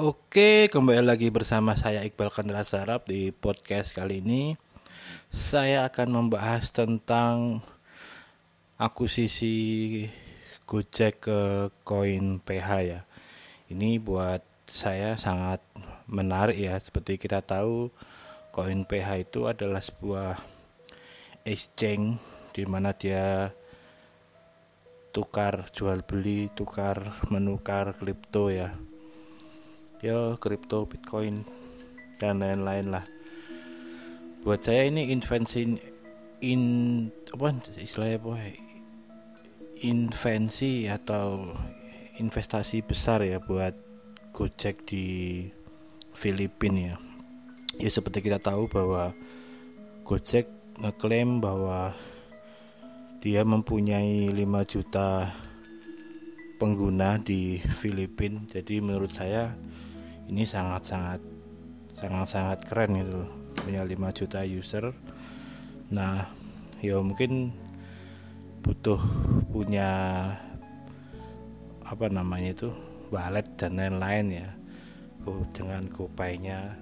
Oke, kembali lagi bersama saya Iqbal Kandra Sarap di podcast kali ini. Saya akan membahas tentang akuisisi Gojek ke koin PH ya. Ini buat saya sangat menarik ya. Seperti kita tahu, koin PH itu adalah sebuah exchange di mana dia tukar jual beli, tukar menukar kripto ya ya kripto bitcoin dan lain-lain lah. Buat saya ini invensi in apa istilahnya apa invensi atau investasi besar ya buat Gojek di Filipina ya. Ya seperti kita tahu bahwa Gojek ngeklaim bahwa dia mempunyai 5 juta pengguna di Filipina jadi menurut saya ini sangat-sangat sangat-sangat keren gitu punya 5 juta user. Nah ya mungkin butuh punya apa namanya itu wallet dan lain-lain ya dengan GoPay-nya.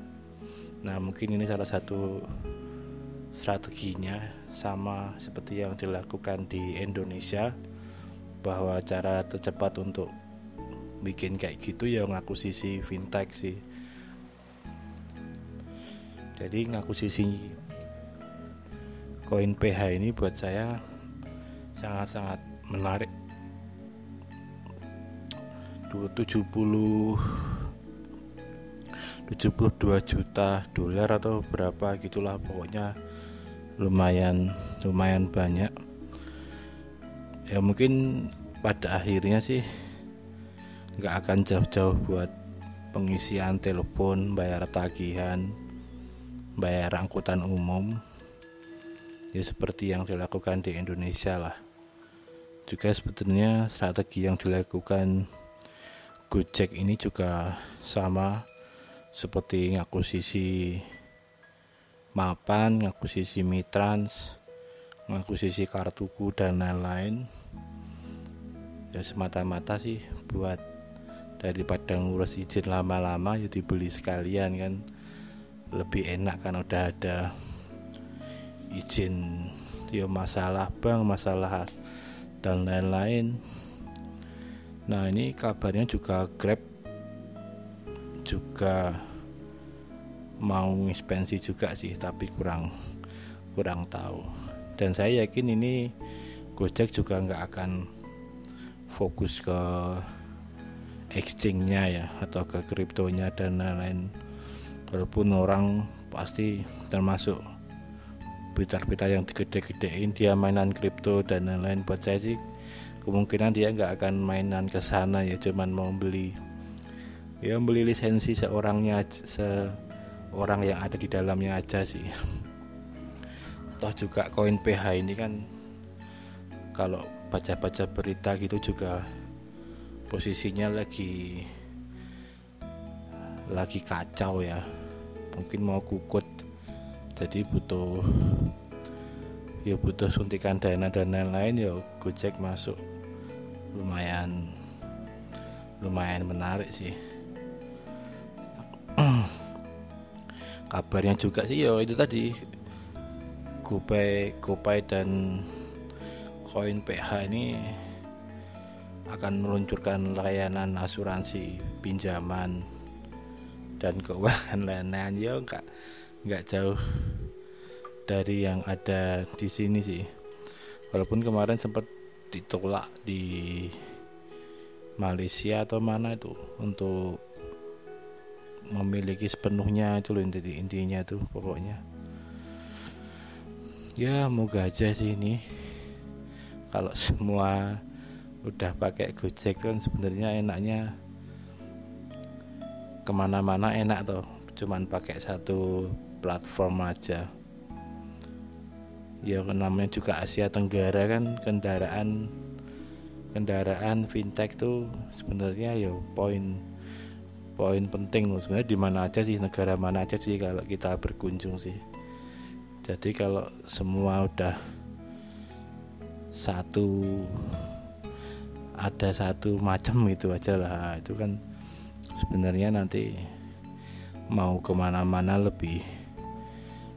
Nah mungkin ini salah satu strateginya sama seperti yang dilakukan di Indonesia bahwa cara tercepat untuk bikin kayak gitu ya ngaku sisi fintech sih. Jadi ngaku sisi koin PH ini buat saya sangat-sangat menarik. 70 72 juta dolar atau berapa gitulah pokoknya lumayan lumayan banyak ya mungkin pada akhirnya sih nggak akan jauh-jauh buat pengisian telepon, bayar tagihan, bayar angkutan umum. Ya seperti yang dilakukan di Indonesia lah. Juga sebetulnya strategi yang dilakukan Gojek ini juga sama seperti ngakusisi mapan, ngakusisi mitrans, ngakusisi kartuku dan lain-lain. Ya semata-mata sih buat daripada ngurus izin lama-lama ya dibeli sekalian kan. Lebih enak kan udah ada izin ya masalah bank masalah dan lain-lain. Nah ini kabarnya juga Grab juga mau expensi juga sih tapi kurang kurang tahu dan saya yakin ini Gojek juga nggak akan fokus ke exchange-nya ya atau ke kriptonya dan lain-lain. Walaupun orang pasti termasuk berita-berita yang digede-gedein dia mainan kripto dan lain-lain. Buat saya sih kemungkinan dia nggak akan mainan ke sana ya cuman mau beli ya beli lisensi seorangnya seorang yang ada di dalamnya aja sih toh juga koin PH ini kan kalau baca-baca berita gitu juga posisinya lagi lagi kacau ya. Mungkin mau kukut jadi butuh ya butuh suntikan dana dan lain-lain ya Gojek masuk. Lumayan lumayan menarik sih. Kabarnya juga sih ya itu tadi GoPay GoPay dan koin PH ini akan meluncurkan layanan asuransi pinjaman dan keuangan lain-lain ya enggak enggak jauh dari yang ada di sini sih. Walaupun kemarin sempat ditolak di Malaysia atau mana itu untuk memiliki sepenuhnya itu loh inti intinya tuh pokoknya ya moga aja sih ini. Kalau semua udah pakai Gojek kan sebenarnya enaknya ke mana-mana enak tuh cuman pakai satu platform aja. Ya namanya juga Asia Tenggara kan kendaraan kendaraan fintech tuh sebenarnya ya poin poin penting sebenarnya di mana aja sih negara mana aja sih kalau kita berkunjung sih jadi kalau semua udah satu ada satu macam itu aja lah. Itu kan sebenarnya nanti mau ke mana-mana lebih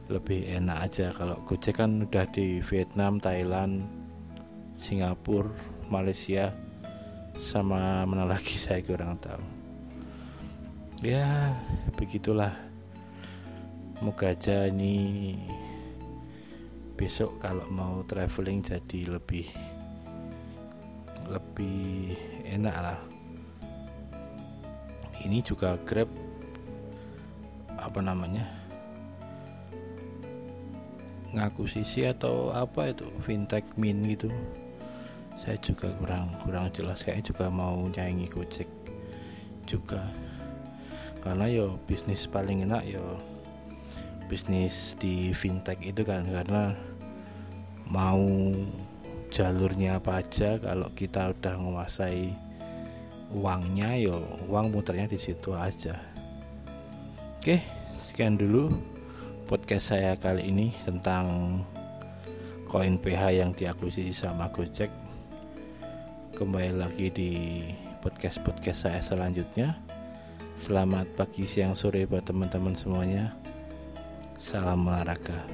lebih enak aja. Kalau Gojek kan udah di Vietnam, Thailand, Singapura, Malaysia sama mana lagi saya kurang tahu. Ya begitulah. Moga aja ini besok kalau mau traveling jadi lebih lebih enak lah. Ini juga Grab apa namanya ngaku sisi atau apa itu fintech min gitu. Saya juga kurang kurang jelas. Kayak juga mau nyanyi Gojek juga. Karena yo bisnis paling enak yo bisnis di fintech itu kan karena mau jalurnya apa aja kalau kita udah menguasai uangnya yo uang muternya di situ aja. Oke sekian dulu podcast saya kali ini tentang koin PH yang diakuisisi sama Gojek. Kembali lagi di podcast-podcast saya selanjutnya. Selamat pagi siang sore buat teman-teman semuanya. Salam olahraga